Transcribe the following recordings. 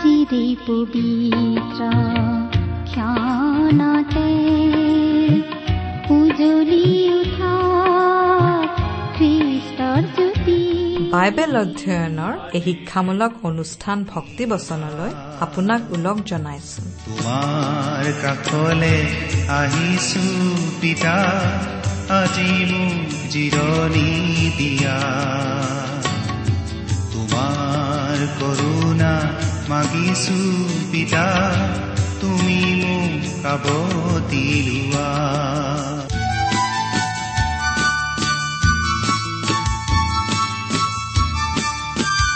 চিৰে পবিত্ৰ ক্ষণতে উজলি উঠা খ্ৰীষ্টৰ জ্যোতি বাইবেল অধ্যয়নৰ এই শিক্ষামূলক অনুষ্ঠান ভক্তি বচনলৈ আপোনাক ওলগ জনাইছো। তোমাৰ কাষলে আহিছো পিতা আজি মোক জিৰণি দিয়া। তোমাৰ কৰোণা মাগিছো পিতা তুমি মোক কাবতি লোৱা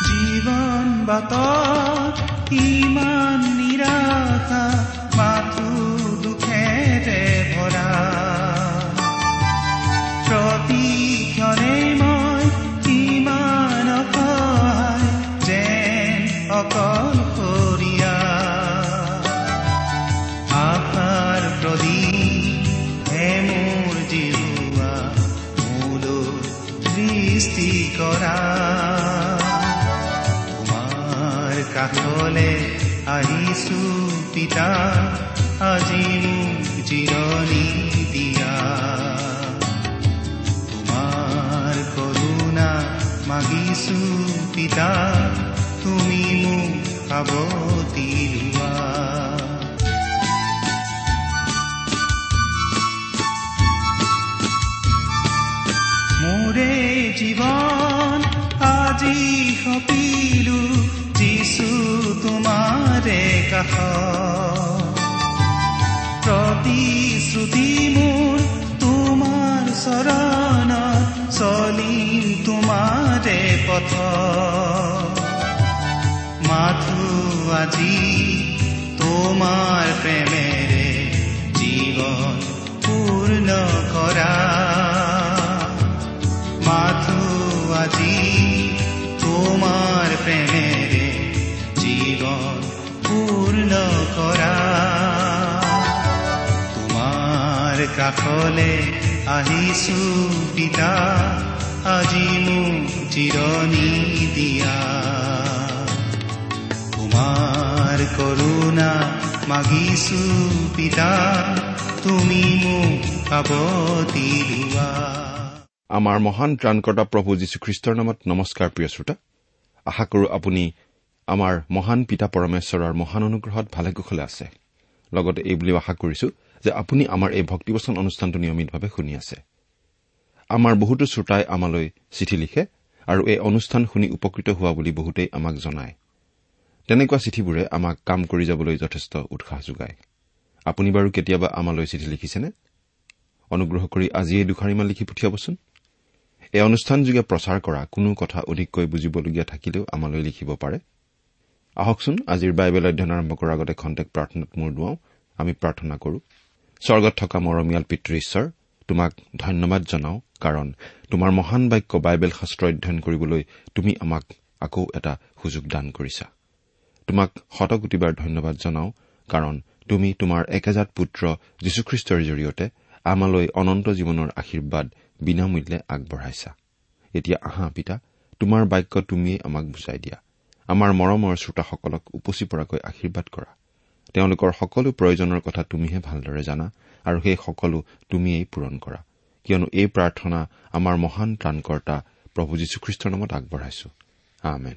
জীৱন বাটত ইমান নিৰাশা মাথো দুখেৰে ভৰা কাষলে আহিছো পিতা আজি মোক জিৰণি দিয়া। তোমাৰ কৰোণা মাগিছো পিতা তুমি মোক সাৱতি লোৱা। মোৰে জীৱন আজি সপিলো। তোমাৰে কাষ প্ৰতিশ্ৰুতি মোৰ তোমাৰ চৰণ চলিম তোমাৰে পথ মাথো আজি তোমাৰ প্ৰেমেৰে জীৱন পূৰ্ণ কৰা মাথো আজি কাষলে আহিছো পিতা আজি মোক জিৰণি দিয়া। তোমাৰ কৰোণা মাগিছো পিতা তুমি মোক কাবতি লোৱা আমাৰ মহান ত্ৰাণকৰ্তা প্ৰভু যীশুখ্ৰীষ্টৰ নামত নমস্কাৰ প্ৰিয় শ্ৰোতা। আশা কৰো আপুনি আমাৰ মহান পিতা পৰমেশ্বৰৰ মহান অনুগ্ৰহত ভালে কুশলে আছে। লগতে এই বুলিও আশা কৰিছো যে আপুনি আমাৰ এই ভক্তিবচন অনুষ্ঠানটো নিয়মিতভাৱে শুনি আছে। আমাৰ বহুতো শ্ৰোতাই আমালৈ চিঠি লিখে আৰু এই অনুষ্ঠান শুনি উপকৃত হোৱা বুলি বহুতেই আমাক জনায়। তেনেকুৱা চিঠিবোৰে আমাক কাম কৰি যাবলৈ যথেষ্ট উৎসাহ যোগায়। আপুনি বাৰু কেতিয়াবা আমালৈ চিঠি লিখিছেনে? অনুগ্ৰহ কৰি আজিয়েই দুখাৰিমান লিখি পঠিয়াবচোন। এই অনুষ্ঠানযোগে প্ৰচাৰ কৰা কোনো কথা অধিককৈ বুজিবলগীয়া থাকিলেও আমালৈ লিখিব পাৰে। আহকচোন আজিৰ বাইবেল অধ্যয়ন আৰম্ভ কৰাৰ আগতে খন্তেক প্ৰাৰ্থনাত মূৰ দুৱাওঁ। আমি প্ৰাৰ্থনা কৰো। স্বৰ্গত থকা মৰমীয়াল পিতৃ ঈশ্বৰ তোমাক ধন্যবাদ জনাওঁ কাৰণ তোমাৰ মহান বাক্য বাইবেল শাস্ত্ৰ অধ্যয়ন কৰিবলৈ তুমি আমাক আকৌ এটা সুযোগ দান কৰিছা। তোমাক শতকোটিবাৰ ধন্যবাদ জনাওঁ কাৰণ তুমি তোমাৰ একেজাত পুত্ৰ যীশুখ্ৰীষ্টৰ জৰিয়তে আমালৈ অনন্ত জীৱনৰ আশীৰ্বাদ বিনামূল্যে আগবঢ়াইছা। এতিয়া আহা পিতা তোমাৰ বাক্য তুমিয়েই আমাক বুজাই দিয়া। আমাৰ মৰমৰ শ্ৰোতাসকলক উপচি পৰাকৈ আশীৰ্বাদ কৰা। তেওঁলোকৰ সকলো প্ৰয়োজনৰ কথা তুমিহে ভালদৰে জানা আৰু সেই সকলো তুমিয়েই পূৰণ কৰা। কিয়নো এই প্ৰাৰ্থনা আমাৰ মহান ত্ৰাণকৰ্তা প্ৰভু যীশুখ্ৰীষ্টৰ নামত আগবঢ়াইছো। আমেন।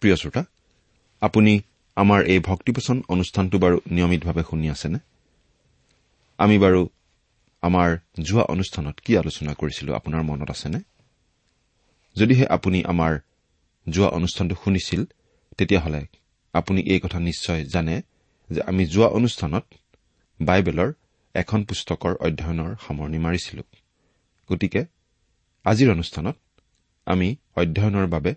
প্ৰিয় শ্ৰোতা আপুনি আমাৰ এই ভক্তিপোচন অনুষ্ঠানটো বাৰু নিয়মিতভাৱে শুনি আছেনে? আমি বাৰু আমাৰ যোৱা অনুষ্ঠানত কি আলোচনা কৰিছিলো আপোনাৰ মনত আছেনে? যদিহে আপুনি আমাৰ যোৱা অনুষ্ঠানটো শুনিছিল তেতিয়াহ'লে আপুনি এই কথা নিশ্চয় জানে যে আমি যোৱা অনুষ্ঠানত বাইবেলৰ এখন পুস্তকৰ অধ্যয়নৰ সামৰণি মাৰিছিলো। গতিকে আজিৰ অনুষ্ঠানত আমি অধ্যয়নৰ বাবে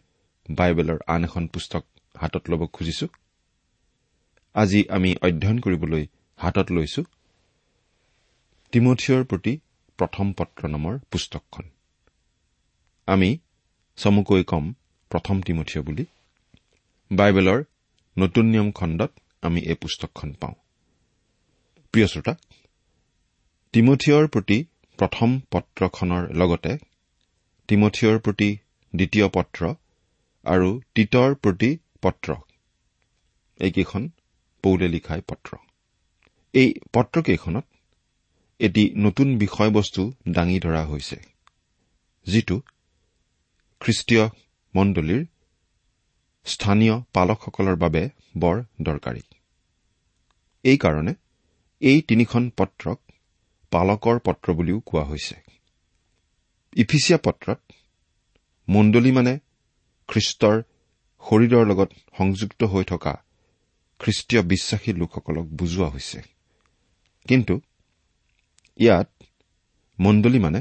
বাইবেলৰ আন এখন পুস্তক হাতত ল'ব খুজিছো। আজি আমি অধ্যয়ন কৰিবলৈ হাতত লৈছো। তিমঠিয়ৰ প্ৰতি প্ৰথম পত্ৰ নামৰ পুস্তকখন। আমি চমুকৈ কম প্ৰথম তিমঠিয় বুলি। বাইবেলৰ নতুন নিয়ম খণ্ডত আমি এই পুস্তকখন পাওঁ। প্ৰিয় শ্ৰোতা তিমঠিয়ৰ প্ৰতি প্ৰথম পত্ৰখনৰ লগতে তিমঠিয়ৰ প্ৰতি দ্বিতীয় পত্ৰ আৰু তীতৰ প্ৰতি পত্ৰ এইকেইখন পৌলে লিখাই পত্ৰ। এই পত্ৰকেইখনত এটি নতুন বিষয়বস্তু দাঙি ধৰা হৈছে যিটো খ্ৰীষ্টীয় মণ্ডলীৰ স্থানীয় পালকসকলৰ বাবে বৰ দৰকাৰী। এইকাৰণে এই তিনিখন পত্ৰক পালকৰ পত্ৰ বুলিও কোৱা হৈছে। ইফিচিয়া পত্ৰত মণ্ডলী মানে খ্ৰীষ্টৰ শৰীৰৰ লগত সংযুক্ত হৈ থকা খ্ৰীষ্টীয় বিশ্বাসী লোকসকলক বুজোৱা হৈছে। কিন্তু ইয়াত মণ্ডলী মানে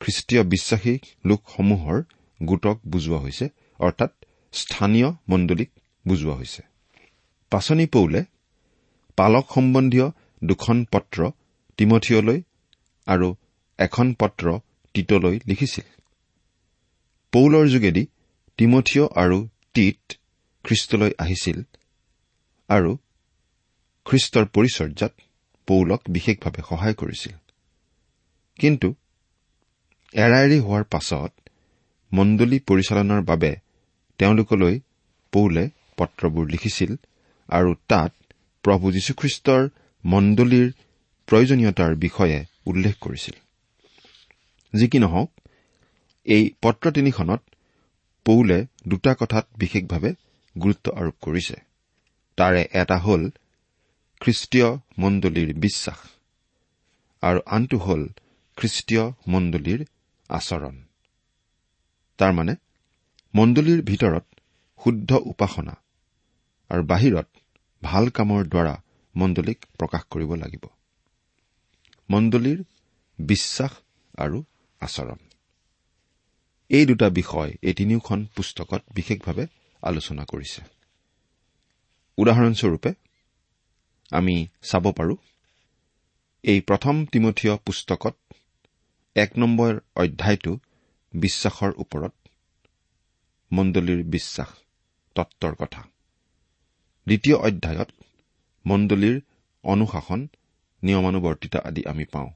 খ্ৰীষ্টীয় বিশ্বাসী লোকসমূহৰ গোটক বুজোৱা হৈছে অৰ্থাৎ স্থানীয় মণ্ডলীক বুজোৱা হৈছে। পাচনি পৌলে পালক সম্বন্ধীয় দুখন পত্ৰ তিমঠিয়লৈ আৰু এখন পত্ৰ তীতলৈ লিখিছিল। পৌলৰ যোগেদি তিমঠিয় আৰু তীত খ্ৰীষ্টলৈ আহিছিল আৰু খ্ৰীষ্টৰ পৰিচৰ্যাত পৌলক বিশেষভাৱে সহায় কৰিছিল। কিন্তু এৰা এৰি হোৱাৰ পাছত মণ্ডলী পৰিচালনাৰ বাবে তেওঁলোকলৈ পৌলে পত্ৰবোৰ লিখিছিল আৰু তাত প্ৰভু যীশুখ্ৰীষ্টৰ মণ্ডলীৰ প্ৰয়োজনীয়তাৰ বিষয়ে উল্লেখ কৰিছিল। যি কি নহওক এই পত্ৰ তিনিখনত পৌলে দুটা কথাত বিশেষভাৱে গুৰুত্ব আৰোপ কৰিছে। তাৰে এটা হ'ল খ্ৰীষ্টীয় মণ্ডলীৰ বিশ্বাস। আৰু আনটো হ'ল খ্ৰীষ্টীয় মণ্ডলীৰ আচৰণ। তাৰমানে মণ্ডলীৰ ভিতৰত শুদ্ধ উপাসনা আৰু বাহিৰত ভাল কামৰ দ্বাৰা মণ্ডলীক প্ৰকাশ কৰিব লাগিব। মণ্ডলীৰ বিশ্বাস আৰু আচৰণ। এই দুটা বিষয় এই তিনিওখন পুস্তকত বিশেষভাৱে আলোচনা কৰিছে। উদাহৰণস্বৰূপে আমি চাব পাৰো। এই প্ৰথম তিমঠীয় পুস্তকত এক নম্বৰ অধ্যায়টো বিশ্বাসৰ ওপৰত মণ্ডলীৰ বিশ্বাস তত্বৰ কথা। দ্বিতীয় অধ্যায়ত মণ্ডলীৰ অনুশাসন নিয়মানুবৰ্তিতা আদি আমি পাওঁ।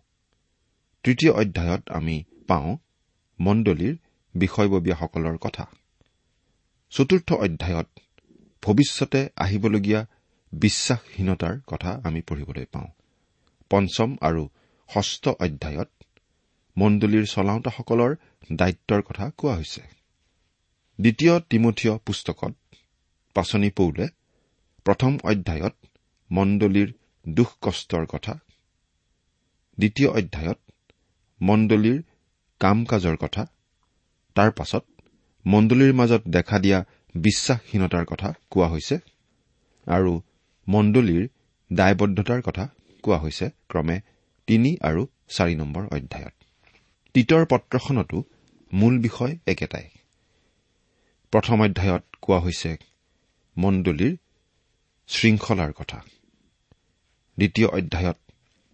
তৃতীয় অধ্যায়ত আমি পাওঁ মণ্ডলীৰ বিষয়ববীয়াসকলৰ কথা। চতুৰ্থ অধ্যায়ত ভৱিষ্যতে আহিবলগীয়া বিশ্বাসহীনতাৰ কথা আমি পঢ়িবলৈ পাওঁ। পঞ্চম আৰু ষষ্ঠ অধ্যায়ত মণ্ডলীৰ চলাওঁতাসকলৰ দায়িত্বৰ কথা কোৱা হৈছে। দ্বিতীয় তিমঠীয় পুস্তকত পাচনি পৌলে প্ৰথম অধ্যায়ত মণ্ডলীৰ দুখ কষ্টৰ কথা দ্বিতীয় অধ্যায়ত মণ্ডলীৰ কাম কাজৰ কথা তাৰ পাছত মণ্ডলীৰ মাজত দেখা দিয়া বিশ্বাসহীনতাৰ কথা কোৱা হৈছে। আৰু মণ্ডলীৰ দায়বদ্ধতাৰ কথা কোৱা হৈছে ক্ৰমে তিনি আৰু চাৰি নম্বৰ অধ্যায়ত। তীতৰ পত্ৰখনতো মূল বিষয় একেটাই। প্ৰথম অধ্যায়ত কোৱা হৈছে মণ্ডলীৰ শৃংখলাৰ কথা। দ্বিতীয় অধ্যায়ত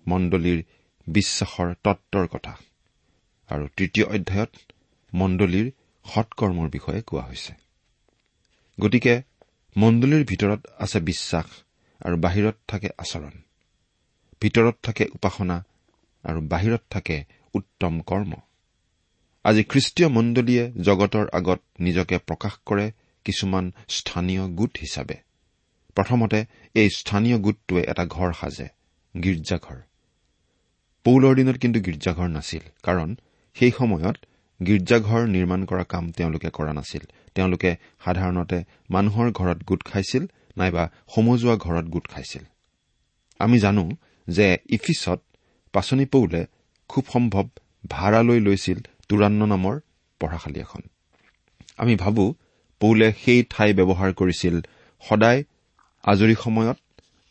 মণ্ডলীৰ বিশ্বাসৰ তত্বৰ কথা। আৰু তৃতীয় অধ্যায়ত মণ্ডলীৰ সৎকৰ্মৰ বিষয়ে কোৱা হৈছে। গতিকে মণ্ডলীৰ ভিতৰত আছে বিশ্বাস আৰু বাহিৰত থাকে আচৰণ। ভিতৰত থাকে উপাসনা আৰু বাহিৰত থাকে উত্তম কৰ্ম। আজি খ্ৰীষ্টীয় মণ্ডলীয়ে জগতৰ আগত নিজকে প্ৰকাশ কৰে কিছুমান স্থানীয় গোট হিচাপে। প্ৰথমতে এই স্থানীয় গোটটোৱে এটা ঘৰ সাজে গীৰ্জাঘৰ। পৌলৰ দিনত কিন্তু গীৰ্জাঘৰ নাছিল কাৰণ সেই সময়ত গীৰ্জাঘৰ নিৰ্মাণ কৰা কাম তেওঁলোকে কৰা নাছিল। তেওঁলোকে সাধাৰণতে মানুহৰ ঘৰত গোট খাইছিল নাইবা সমজুৱা ঘৰত গোট খাইছিল। আমি জানো যে ইফিছত পাচনি পৌলে খুব সম্ভৱ ভাড়ালৈ লৈছিল তুৰান্ন নামৰ পঢ়াশালী এখন। আমি ভাবো পৌলে সেই ঠাই ব্যৱহাৰ কৰিছিল সদায় আজৰি সময়ত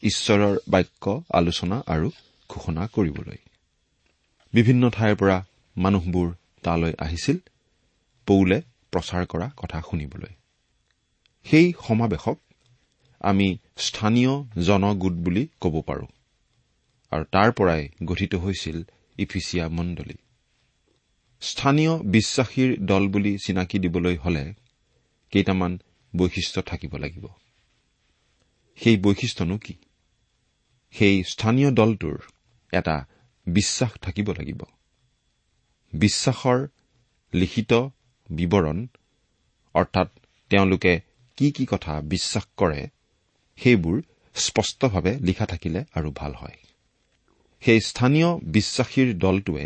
ঈশ্বৰৰ বাক্য আলোচনা আৰু ঘোষণা কৰিবলৈ। বিভিন্ন ঠাইৰ পৰা মানুহবোৰ তালৈ আহিছিল পৌলে প্ৰচাৰ কৰা কথা শুনিবলৈ। সেই সমাৱেশক আমি স্থানীয় জনগোট বুলি ক'ব পাৰো। আৰু তাৰ পৰাই গঠিত হৈছিল ইফিচিয়া মণ্ডলী। স্থানীয় বিশ্বাসীৰ দল বুলি চিনাকি দিবলৈ হলে কেইটামান বৈশিষ্ট্য থাকিব লাগিব। সেই বৈশিষ্ট্যনো কি? সেই স্থানীয় দলটোৰ এটা বিশ্বাস থাকিব লাগিব। বিশ্বাসৰ লিখিত বিৱৰণ অৰ্থাৎ তেওঁলোকে কি কি কথা বিশ্বাস কৰে সেইবোৰ স্পষ্টভাৱে লিখা থাকিলে আৰু ভাল হয়। সেই স্থানীয় বিশ্বাসীৰ দলটোৱে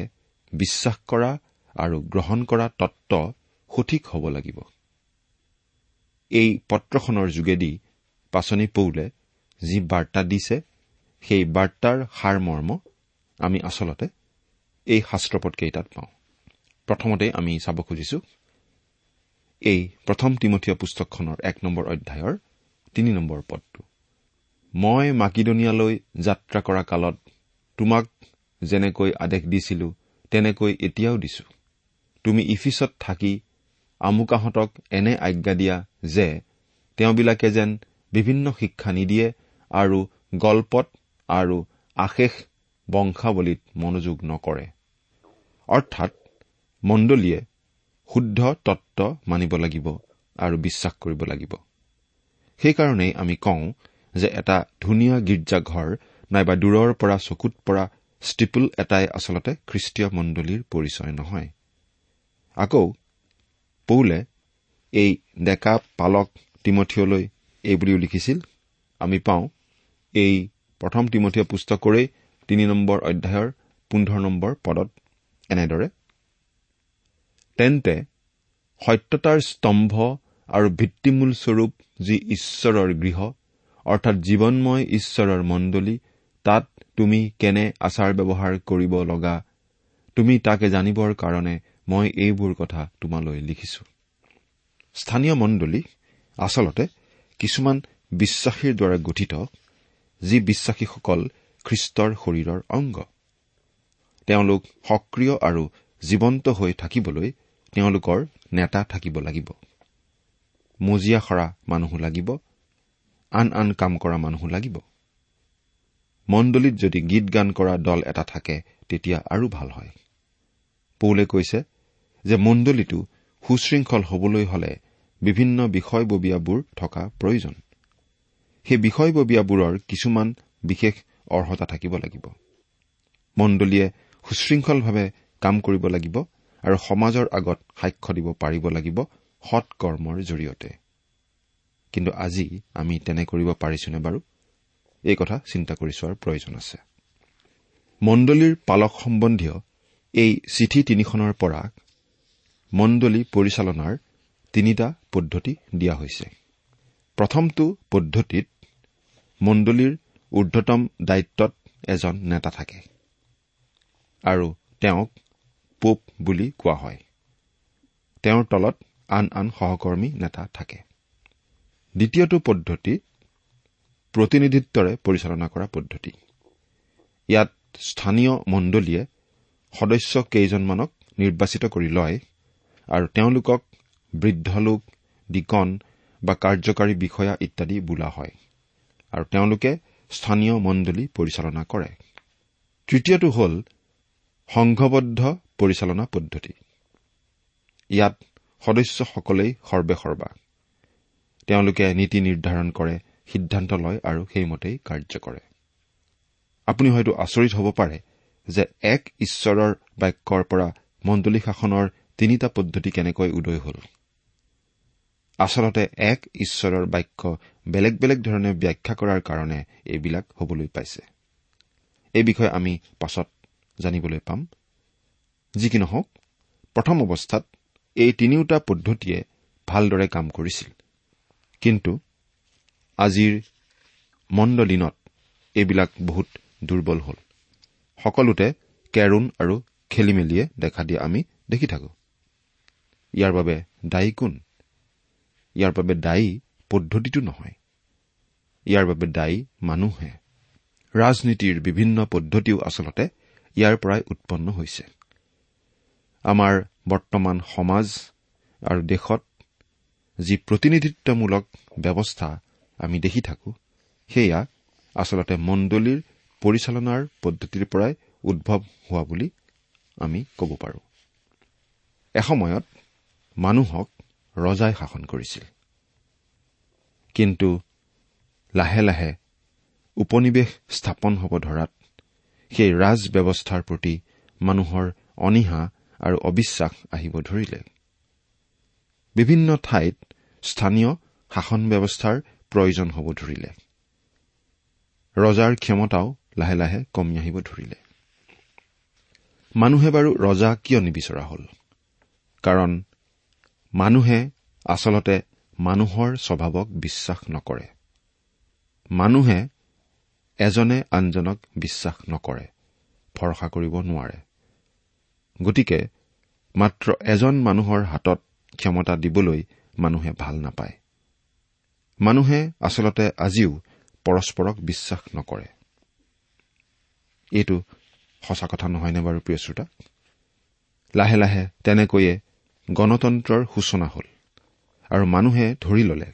বিশ্বাস কৰা আৰু গ্ৰহণ কৰা তত্ত্ব সঠিক হ'ব লাগিব। এই পত্ৰখনৰ যোগেদি পাচনি পৌলে যি বাৰ্তা দিছে সেই বাৰ্তাৰ সাৰমৰ্ম আমি আচলতে এই শাস্ত্ৰপদকেইটাত পাওঁ। প্ৰথমতে আমি চাব খুজিছো এই প্ৰথম তিমঠীয় পুস্তকখনৰ এক নম্বৰ অধ্যায়ৰ তিনি নম্বৰ পদটো। মই মাকিদনিয়ালৈ যাত্ৰা কৰা কালত তোমাক যেনেকৈ আদেশ দিছিলো তেনেকৈ এতিয়াও দিছো। তুমি ইফিছত থাকি আমোকাহঁতক এনে আজ্ঞা দিয়া যে তেওঁবিলাকে যেন বিভিন্ন শিক্ষা নিদিয়ে আৰু গল্পত আৰু আশেষ বংশাৱলীত মনোযোগ নকৰে। অৰ্থাৎ মণ্ডলীয়ে শুদ্ধ তত্ত্ব মানিব লাগিব আৰু বিশ্বাস কৰিব লাগিব। সেইকাৰণেই আমি কওঁ যে এটা ধুনীয়া গীৰ্জাঘৰ নাইবা দূৰৰ পৰা চকুত পৰা ষ্টিপুল এটাই আচলতে খ্ৰীষ্টীয় মণ্ডলীৰ পৰিচয় নহয়। আকৌ পৌলে এই ডেকা পালক তিমঠিয়লৈ এই বুলিও লিখিছিল। আমি পাওঁ এই প্ৰথম তিমঠীয় পুস্তকৰেই তিনি নম্বৰ অধ্যায়ৰ পোন্ধৰ নম্বৰ পদত এনেদৰে তেন্তে সত্যতাৰ স্তম্ভ আৰু ভিত্তিমূল স্বৰূপ যি ঈশ্বৰৰ গৃহ অৰ্থাৎ জীৱনময় ঈশ্বৰৰ মণ্ডলী তাত তুমি কেনে আচাৰ ব্যৱহাৰ কৰিব লগা? তুমি তাকে জানিবৰ কাৰণে মই এইবোৰ কথা তোমালৈ লিখিছো। স্থানীয় মণ্ডলী আচলতে কিছুমান বিশ্বাসীৰ দ্বাৰা গঠিত যি বিশ্বাসীসকল খ্ৰীষ্টৰ শৰীৰৰ অংগ। তেওঁলোক সক্ৰিয় আৰু জীৱন্ত হৈ থাকিবলৈ তেওঁলোকৰ নেতা থাকিব লাগিব। মজিয়া সৰা মানুহো লাগিব আন আন কাম কৰা মানুহো লাগিব। মণ্ডলীত যদি গীত গান কৰা দল এটা থাকে তেতিয়া আৰু ভাল হয়। পৌলে কৈছে যে মণ্ডলীটো সুশৃংখল হবলৈ হলে বিভিন্ন বিষয়ববীয়াবোৰ থকা প্ৰয়োজন। সেই বিষয়ববীয়াবোৰৰ কিছুমান বিশেষ অৰ্হতা থাকিব লাগিব। মণ্ডলীয়ে সুশৃংখলভাৱে কাম কৰিব লাগিব আৰু সমাজৰ আগত সাক্ষ্য দিব পাৰিব লাগিব সৎ কৰ্মৰ জৰিয়তে। কিন্তু আজি আমি তেনে কৰিব পাৰিছোনে বাৰু? এই কথা চিন্তা কৰি চোৱাৰ প্ৰয়োজন আছে। মণ্ডলীৰ পালক সম্বন্ধীয় এই চিঠি তিনিখনৰ পৰা মণ্ডলী পৰিচালনাৰ তিনিটা পদ্ধতি দিয়া হৈছে। প্ৰথমটো পদ্ধতিত মণ্ডলীৰ ঊৰ্ধতম দায়িত্বত এজন নেতা থাকে আৰু তেওঁক পোপ বুলি কোৱা হয়। তেওঁৰ তলত আন আন সহকৰ্মী নেতা থাকে। দ্বিতীয়টো পদ্ধতি প্ৰতিনিধিত্বৰে পৰিচালনা কৰা পদ্ধতি। ইয়াত স্থানীয় মণ্ডলীয়ে সদস্য কেইজনমানক নিৰ্বাচিত কৰি লয় আৰু তেওঁলোকক বৃদ্ধ লোক ডিকন বা কাৰ্যকাৰী বিষয়া ইত্যাদি বোলা হয় আৰু তেওঁলোকে স্থানীয় মণ্ডলী পৰিচালনা কৰে। তৃতীয়টো হ'ল সংঘবদ্ধ পৰিচালনা পদ্ধতি। ইয়াত সদস্যসকলেই সৰ্বেসৰ্বা তেওঁলোকে নীতি নিৰ্ধাৰণ কৰে সিদ্ধান্ত লয় আৰু সেইমতেই কাৰ্য কৰে। আপুনি হয়তো আচৰিত হ'ব পাৰে যে এক ঈশ্বৰৰ বাক্যৰ পৰা মণ্ডলী শাসনৰ তিনিটা পদ্ধতি কেনেকৈ উদয় হল। আচলতে এক ঈশ্বৰৰ বাক্য বেলেগ বেলেগ ধৰণে ব্যাখ্যা কৰাৰ কাৰণে এইবিলাক হবলৈ পাইছে। এই বিষয়ে আমি পাছত জানিবলৈ পাম। যি কি নহওক প্ৰথম অৱস্থাত এই তিনিওটা পদ্ধতিয়ে ভালদৰে কাম কৰিছিল। কিন্তু আজিৰ মণ্ডলীনত এইবিলাক বহুত দুৰ্বল হ'ল। সকলোতে কেৰুণ আৰু খেলি মেলিয়ে দেখা দিয়া আমি দেখি থাকো। ইয়াৰ বাবে দায়ী কোন? ইয়াৰ বাবে দায়ী পদ্ধতিটো নহয়। ইয়াৰ বাবে দায়ী মানুহে। ৰাজনীতিৰ বিভিন্ন পদ্ধতিও আচলতে ইয়াৰ পৰাই উৎপন্ন হৈছে। আমাৰ বৰ্তমান সমাজ আৰু দেশত যি প্ৰতিনিধিত্বমূলক ব্যৱস্থা আমি দেখি থাকো সেয়া আচলতে মণ্ডলীৰ পৰিচালনাৰ পদ্ধতিৰ পৰাই উদ্ভৱ হোৱা বুলি আমি ক'ব পাৰো। এসময়ত মানুহক ৰজাই শাসন কৰিছিল। কিন্তু লাহে লাহে উপনিৱেশ স্থাপন হ'ব ধৰাত সেই ৰাজ ব্যৱস্থাৰ প্ৰতি মানুহৰ অনীহা আৰু অবিশ্বাস আহিব ধৰিলে। বিভিন্ন ঠাইত স্থানীয় শাসন ব্যৱস্থাৰ প্ৰয়োজন হ'ব ধৰিলে। ৰজাৰ ক্ষমতাও লাহে লাহে কমি আহিব ধৰিলে। মানুহে বাৰু ৰজা কিয় নিবিচৰা হ'ল? কাৰণ মানুহে আচলতে মানুহৰ স্বভাৱক বিশ্বাস নকৰে। মানুহে এজনে আনজনক বিশ্বাস নকৰে ভৰসা কৰিব নোৱাৰে। গতিকে মাত্ৰ এজন মানুহৰ হাতত ক্ষমতা দিবলৈ মানুহে ভাল নাপায়। মানুহে আচলতে আজিও পৰস্পৰক বিশ্বাস নকৰে। এইটো সঁচা কথা নহয়নে বাৰু প্ৰিয় শ্ৰোতা? লাহে লাহে তেনেকৈয়ে গণতন্ত্ৰৰ সূচনা হ'ল আৰু মানুহে ধৰি ললে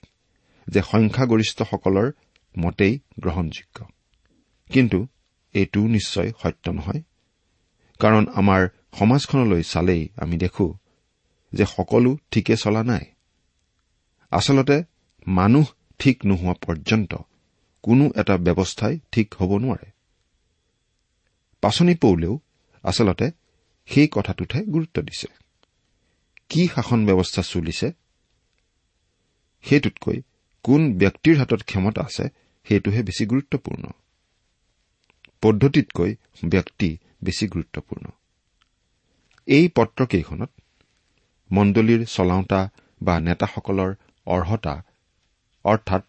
যে সংখ্যাগৰিষ্ঠসকলৰ মতেই গ্ৰহণযোগ্য। কিন্তু এইটো নিশ্চয় সত্য নহয় কাৰণ আমাৰ সমাজখনলৈ চালেই আমি দেখো যে সকলো ঠিকে চলা নাই। আচলতে মানুহ ঠিক নোহোৱা পৰ্যন্ত কোনো এটা ব্যৱস্থাই ঠিক হ'ব নোৱাৰে। পাচনি পৌলেও আচলতে সেই কথাটোতহে গুৰুত্ব দিছে। কি শাসন ব্যৱস্থা চলিছে? সেইটোতকৈ কোন ব্যক্তিৰ হাতত ক্ষমতা আছে সেইটোহে বেছি গুৰুত্বপূৰ্ণ। পদ্ধতিতকৈ ব্যক্তি বেছি গুৰুত্বপূৰ্ণ। এই পত্ৰকেইখনত মণ্ডলীৰ চলাওঁতা বা নেতাসকলৰ অৰ্হতা অৰ্থাৎ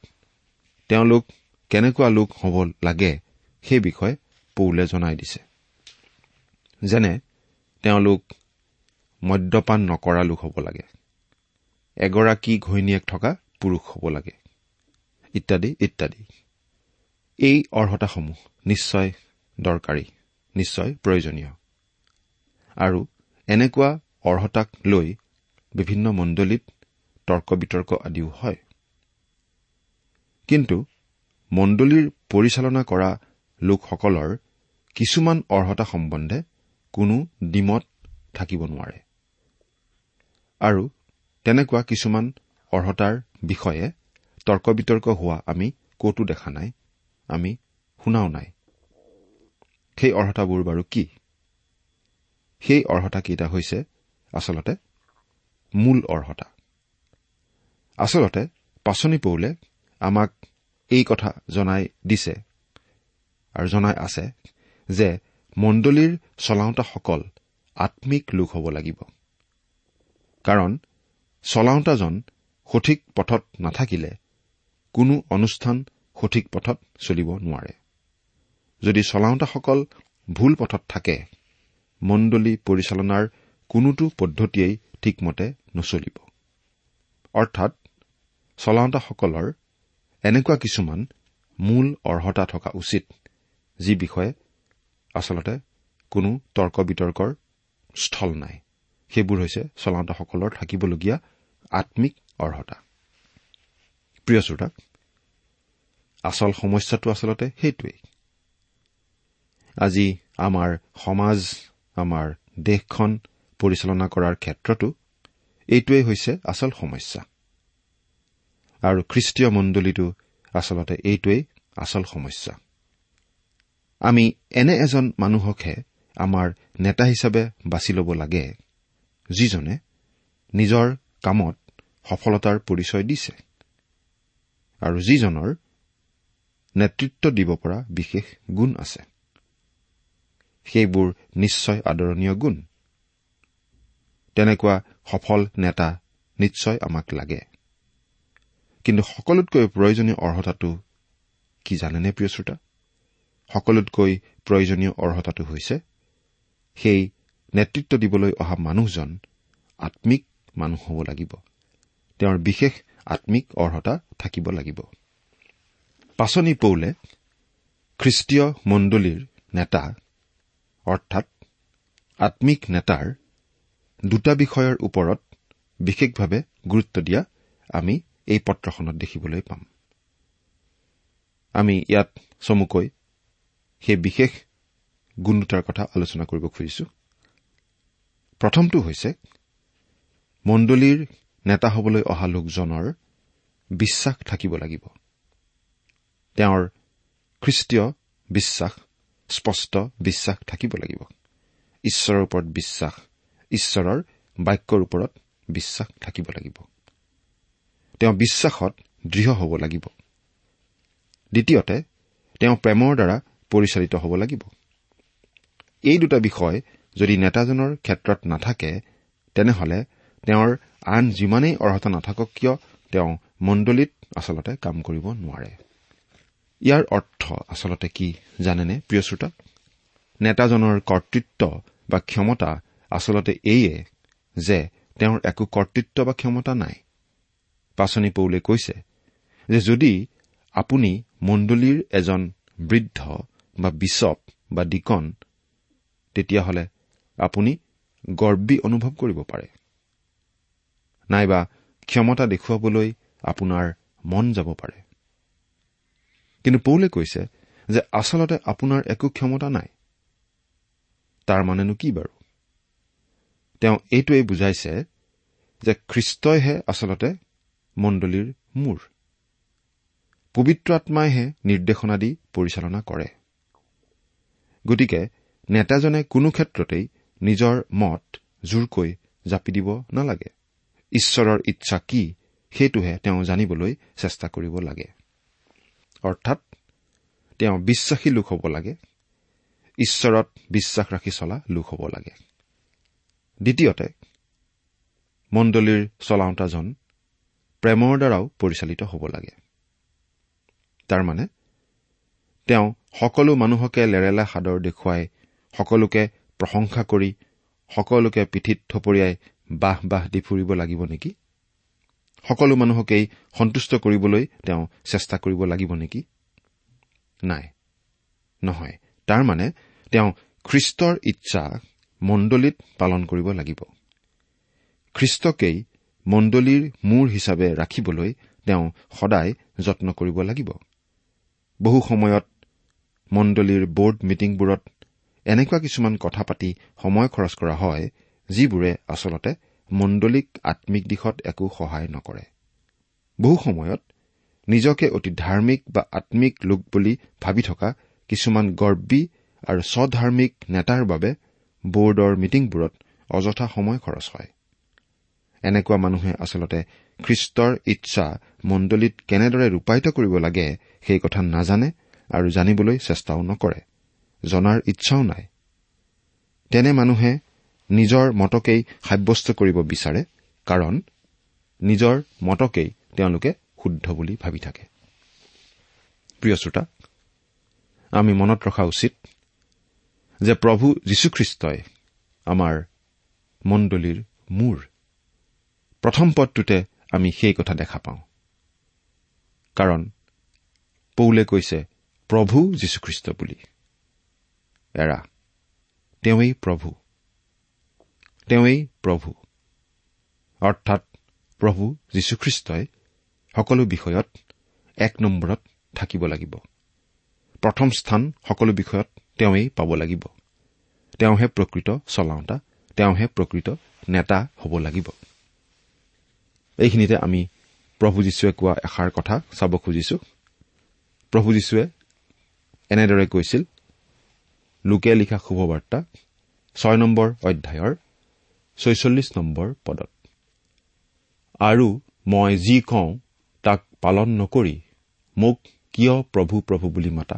তেওঁলোক কেনেকুৱা লোক হ'ব লাগে সেই বিষয়ে পৌলে জনাই দিছে। যেনে তেওঁলোক মদ্যপান নকৰা লোক হ'ব লাগে এগৰাকী ঘৈণীয়েক থকা পুৰুষ হ'ব লাগে ইত্যাদি ইত্যাদি। এই অৰ্হতাসমূহ নিশ্চয় দৰকাৰী নিশ্চয় প্ৰয়োজনীয়। আৰু এনেকুৱা অৰ্হতাক লৈ বিভিন্ন মণ্ডলীত তৰ্ক বিতৰ্ক আদিও হয়। কিন্তু মণ্ডলীৰ পৰিচালনা কৰা লোকসকলৰ কিছুমান অৰ্হতা সম্বন্ধে কোনো ডিমত থাকিব নোৱাৰে। আৰু তেনেকুৱা কিছুমান অৰ্হতাৰ বিষয়ে তৰ্ক বিতৰ্ক হোৱা আমি কতো দেখা নাই আমি শুনাও নাই। সেই অৰ্হতাবোৰ বাৰু কি? সেই অৰ্হতাকেইটা হৈছে আচলতে মূল অৰ্হতা। আচলতে পাচনি পৌলে আমাক এই কথা জনাই দিছে আৰু জনাই আছে যে মণ্ডলীৰ চলাওঁতাসকল আম্মিক লোক হ'ব লাগিব। কাৰণ চলাওঁতাজন সঠিক পথত নাথাকিলে কোনো অনুষ্ঠান সঠিক পথত চলিব নোৱাৰে। যদি চলাওঁতাসকল ভুল পথত থাকে মণ্ডলী পৰিচালনাৰ কোনোটো পদ্ধতিয়েই ঠিকমতে নচলিব। অৰ্থাৎ চলাওঁতাসকলৰ এনেকুৱা কিছুমান মূল অৰ্হতা থকা উচিত যি বিষয়ে আচলতে কোনো তৰ্ক বিতৰ্কৰ স্থল নাই। সেইবোৰ হৈছে চলাওঁতাসকলৰ থাকিবলগীয়া আম্মিক অৰ্হতা। প্ৰিয় শ্ৰোতাক আচল সমস্যাটো আচলতে সেইটোৱেই। আজি আমাৰ সমাজ আমাৰ দেশখন পৰিচালনা কৰাৰ ক্ষেত্ৰতো এইটোৱেই হৈছে আচল সমস্যা। আৰু খ্ৰীষ্টীয় মণ্ডলীটো আচলতে এইটোৱেই আচল সমস্যা। আমি এনে এজন মানুহকহে আমাৰ নেতা হিচাপে বাছি ল'ব লাগে যিজনে নিজৰ কামত সফলতাৰ পৰিচয় দিছে আৰু যিজনৰ নেতৃত্ব দিব পৰা বিশেষ গুণ আছে। সেইবোৰ নিশ্চয় আদৰণীয় গুণ। তেনেকুৱা সফল নেতা নিশ্চয় আমাক লাগে। কিন্তু সকলোতকৈ প্ৰয়োজনীয় অৰ্হতাটো কি জানেনে প্ৰিয় শ্ৰোতা? সকলোতকৈ প্ৰয়োজনীয় অৰ্হতাটো হৈছে সেই নেতৃত্ব দিবলৈ অহা মানুহজন আম্মিক মানুহ হ'ব লাগিব। তেওঁৰ বিশেষ আম্মিক অৰ্হতা থাকিব লাগিব। পাচনি পৌলে খ্ৰীষ্টীয় মণ্ডলীৰ নেতা অৰ্থাৎ আম্মিক নেতাৰ দুটা বিষয়ৰ ওপৰত বিশেষভাৱে গুৰুত্ব দিয়া আমি এই পত্ৰখনত দেখিবলৈ পাম। আমি ইয়াত চমুকৈ সেই বিশেষ গুণ দুটাৰ কথা আলোচনা কৰিব খুজিছো। প্ৰথমটো হৈছে মণ্ডলীৰ নেতা হবলৈ অহা লোকজনৰ বিশ্বাস থাকিব লাগিব। তেওঁৰ খ্ৰীষ্টীয় বিশ্বাস স্পষ্ট বিশ্বাস থাকিব লাগিব। ঈশ্বৰৰ ওপৰত বিশ্বাস ঈশ্বৰৰ বাক্যৰ ওপৰত বিশ্বাস থাকিব লাগিব। তেওঁ বিশ্বাসত দৃঢ় হ'ব লাগিব। দ্বিতীয়তে তেওঁ প্ৰেমৰ দ্বাৰা পৰিচালিত হ'ব লাগিব। এই দুটা বিষয় যদি নেতাজনৰ ক্ষেত্ৰত নাথাকে তেনেহলে তেওঁৰ আন যিমানেই অৰ্হতা নাথাকক কিয় তেওঁ মণ্ডলীত আচলতে কাম কৰিব নোৱাৰে। ইয়াৰ অৰ্থ আচলতে কি জানেনে প্ৰিয় শ্ৰোতা নেতাজনৰ কৰ্তৃত্ব বা ক্ষমতা আচলতে এইয়ে যে তেওঁৰ একো কৰ্তৃত্ব বা ক্ষমতা নাই। পাচনি পৌলে কৈছে যে যদি আপুনি মণ্ডলীৰ এজন বৃদ্ধ বা বিচপ বা ডিকন তেতিয়াহ'লে আপুনি গৰ্বী অনুভৱ কৰিব পাৰে। নাইবা ক্ষমতা দেখুৱাবলৈ আপোনাৰ মন যাব পাৰে। কিন্তু পৌলে কৈছে যে আচলতে আপোনাৰ একো ক্ষমতা নাই। তাৰ মানেনো কি বাৰু? তেওঁ এইটোৱেই বুজাইছে যে খ্ৰীষ্টইহে আচলতে মণ্ডলীৰ মূৰ। পবিত্ৰ আত্মাইহে নিৰ্দেশনা দি পৰিচালনা কৰে। গতিকে নেতাজনে কোনো ক্ষেত্ৰতেই নিজৰ মত জোৰকৈ জাপি দিব নালাগে। ঈশ্বৰৰ ইচ্ছা কি সেইটোহে তেওঁ জানিবলৈ চেষ্টা কৰিব লাগে। অৰ্থাৎ তেওঁ বিশ্বাসী লোক হ'ব লাগে ঈশ্বৰত বিশ্বাস ৰাখি চলা লোক হ'ব লাগে। দ্বিতীয়তে মণ্ডলীৰ চলাওঁতাজন প্ৰেমৰ দ্বাৰাও পৰিচালিত হ'ব লাগে। তাৰমানে তেওঁ সকলো মানুহকে লেৰেলা সাদৰ দেখুৱাই সকলোকে প্ৰশংসা কৰি সকলোকে পিঠিত থপৰিয়াই বাহ বাহ দি ফুৰিব লাগিব নেকি? সকলো মানুহকেই সন্তুষ্ট কৰিবলৈ তেওঁ চেষ্টা কৰিব লাগিব নেকি? নাই। নহয়। তাৰমানে তেওঁ খ্ৰীষ্টৰ ইচ্ছা মণ্ডলীত পালন কৰিব লাগিব। খ্ৰীষ্টকেই মণ্ডলীৰ মূৰ হিচাপে ৰাখিবলৈ তেওঁ সদায় যত্ন কৰিব লাগিব। বহু সময়ত মণ্ডলীৰ বৰ্ড মিটিংবোৰত এনেকুৱা কিছুমান কথা পাতি সময় খৰচ কৰা হয় যিবোৰে আচলতে মণ্ডলীক আম্মিক দিশত একো সহায় নকৰে। বহু সময়ত নিজকে অতি ধাৰ্মিক বা আম্মিক লোক বুলি ভাবি থকা কিছুমান গৰ্বী আৰু স্বধাৰ্মিক নেতাৰ বাবে বৰ্ডৰ মিটিংবোৰত অযথা সময় খৰচ হয়। এনেকুৱা মানুহে আচলতে খ্ৰীষ্টৰ ইচ্ছা মণ্ডলীত কেনেদৰে ৰূপায়িত কৰিব লাগে সেই কথা নাজানে আৰু জানিবলৈ চেষ্টাও নকৰে। জনাৰ ইচ্ছাও নাই। তেনে মানুহে নিজৰ মতকেই সাব্যস্ত কৰিব বিচাৰে কাৰণ নিজৰ মতকেই তেওঁলোকে শুদ্ধ বুলি ভাবি থাকে। প্ৰিয় শ্ৰোতা আমি মনত ৰখা উচিত যে প্ৰভু যীশুখ্ৰীষ্টই আমাৰ মণ্ডলীৰ মূৰ। প্ৰথম পদটোতে আমি সেই কথা দেখা পাওঁ। কাৰণ পৌলে কৈছে প্ৰভু যীশুখ্ৰীষ্ট বুলি। এৰা তেওঁৱেই প্ৰভু। তেওঁৱেই প্ৰভু। অৰ্থাৎ প্ৰভু যীশুখ্ৰীষ্টই সকলো বিষয়ত এক নম্বৰত থাকিব লাগিব। প্ৰথম স্থান সকলো বিষয়ত তেওঁৱেই পাব লাগিব। তেওঁহে প্ৰকৃত চলাওঁতা তেওঁহে প্ৰকৃত নেতা হ'ব লাগিব। এইখিনিতে আমি প্ৰভু যীশুৱে কোৱা এষাৰ কথা চাব খুজিছো। প্ৰভু যীশুৱে এনেদৰে কৈছিল লোকে লিখা শুভবাৰ্তা ছয় নম্বৰ অধ্যায়ৰ ছয়চল্লিছ নম্বৰ পদত। আৰু মই যি কওঁ তাক পালন নকৰি মোক কিয় প্ৰভু প্ৰভু বুলি মাতা?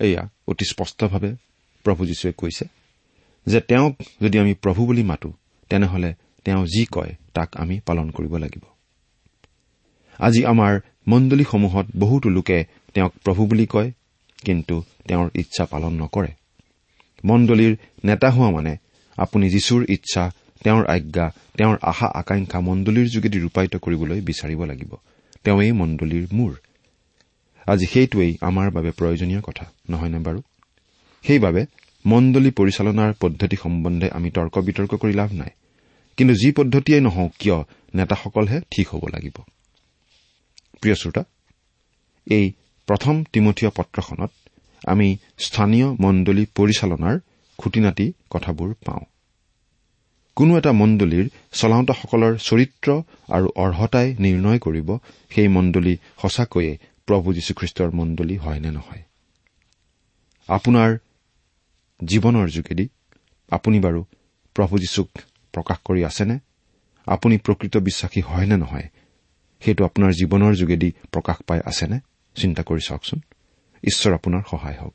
এয়া অতি স্পষ্টভাৱে প্ৰভু যীশুৱে কৈছে যে তেওঁক যদি আমি প্ৰভু বুলি মাতো তেনেহলে তেওঁ যি কয় তাক আমি পালন কৰিব লাগিব। আজি আমাৰ মণ্ডলীসমূহত বহুতো লোকে তেওঁক প্ৰভু বুলি কয় কিন্তু তেওঁৰ ইচ্ছা পালন নকৰে। মণ্ডলীৰ নেতা হোৱা মানে আপুনি যীশুৰ ইচ্ছা তেওঁৰ আজ্ঞা তেওঁৰ আশা আকাংক্ষা মণ্ডলীৰ যোগেদি ৰূপায়িত কৰিবলৈ বিচাৰিব লাগিব। তেওঁৱেই মণ্ডলীৰ মূৰ। আজি সেইটোৱেই আমাৰ বাবে প্ৰয়োজনীয় কথা নহয়নে বাৰু? সেইবাবে মণ্ডলী পৰিচালনাৰ পদ্ধতি সম্বন্ধে আমি তৰ্ক বিতৰ্ক কৰি লাভ নাই। কিন্তু যি পদ্ধতিয়ে নহওক কিয় নেতাসকলহে ঠিক হ'ব লাগিব। প্ৰিয় শ্ৰোতা এই প্ৰথম তিমঠীয় পত্ৰখনত আমি স্থানীয় মণ্ডলী পৰিচালনাৰ খুটিনাটি কথাবোৰ পাওঁ। কোনো এটা মণ্ডলীৰ চলাওঁতাসকলৰ চৰিত্ৰ আৰু অৰ্হতাই নিৰ্ণয় কৰিব সেই মণ্ডলী সঁচাকৈয়ে প্ৰভু যীশুখ্ৰীষ্টৰ মণ্ডলী হয় নে নহয়। আপোনাৰ জীৱনৰ যোগেদি আপুনি বাৰু প্ৰভু যীশুক প্ৰকাশ কৰি আছেনে? আপুনি প্ৰকৃত বিশ্বাসী হয় নে নহয়? সেইটো আপোনাৰ জীৱনৰ যোগেদি প্ৰকাশ পাই আছেনে? চিন্তা কৰি চাওকচোন। ঈশ্বৰ আপোনাৰ সহায় হওক।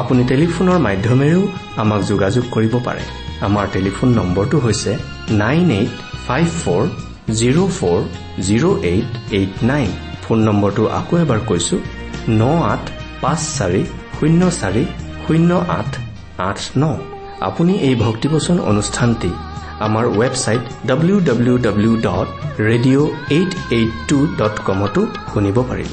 আপুনি টেলিফোনৰ মাধ্যমেৰেও আমাক যোগাযোগ কৰিব পাৰে। আমাৰ টেলিফোন নম্বৰটো হৈছে nine eight five four zero' four zero' eight eight nine. Phone নম্বৰটো আকৌ এবাৰ কৈছো ন আঠ পাঁচ চাৰি শূন্য চাৰি শূন্য আঠ আঠ ন। আপুনি এই ভক্তিবচন অনুষ্ঠানটি আমাৰ website W W W dot radio' eight eight two dot কমতো শুনিব পাৰিব।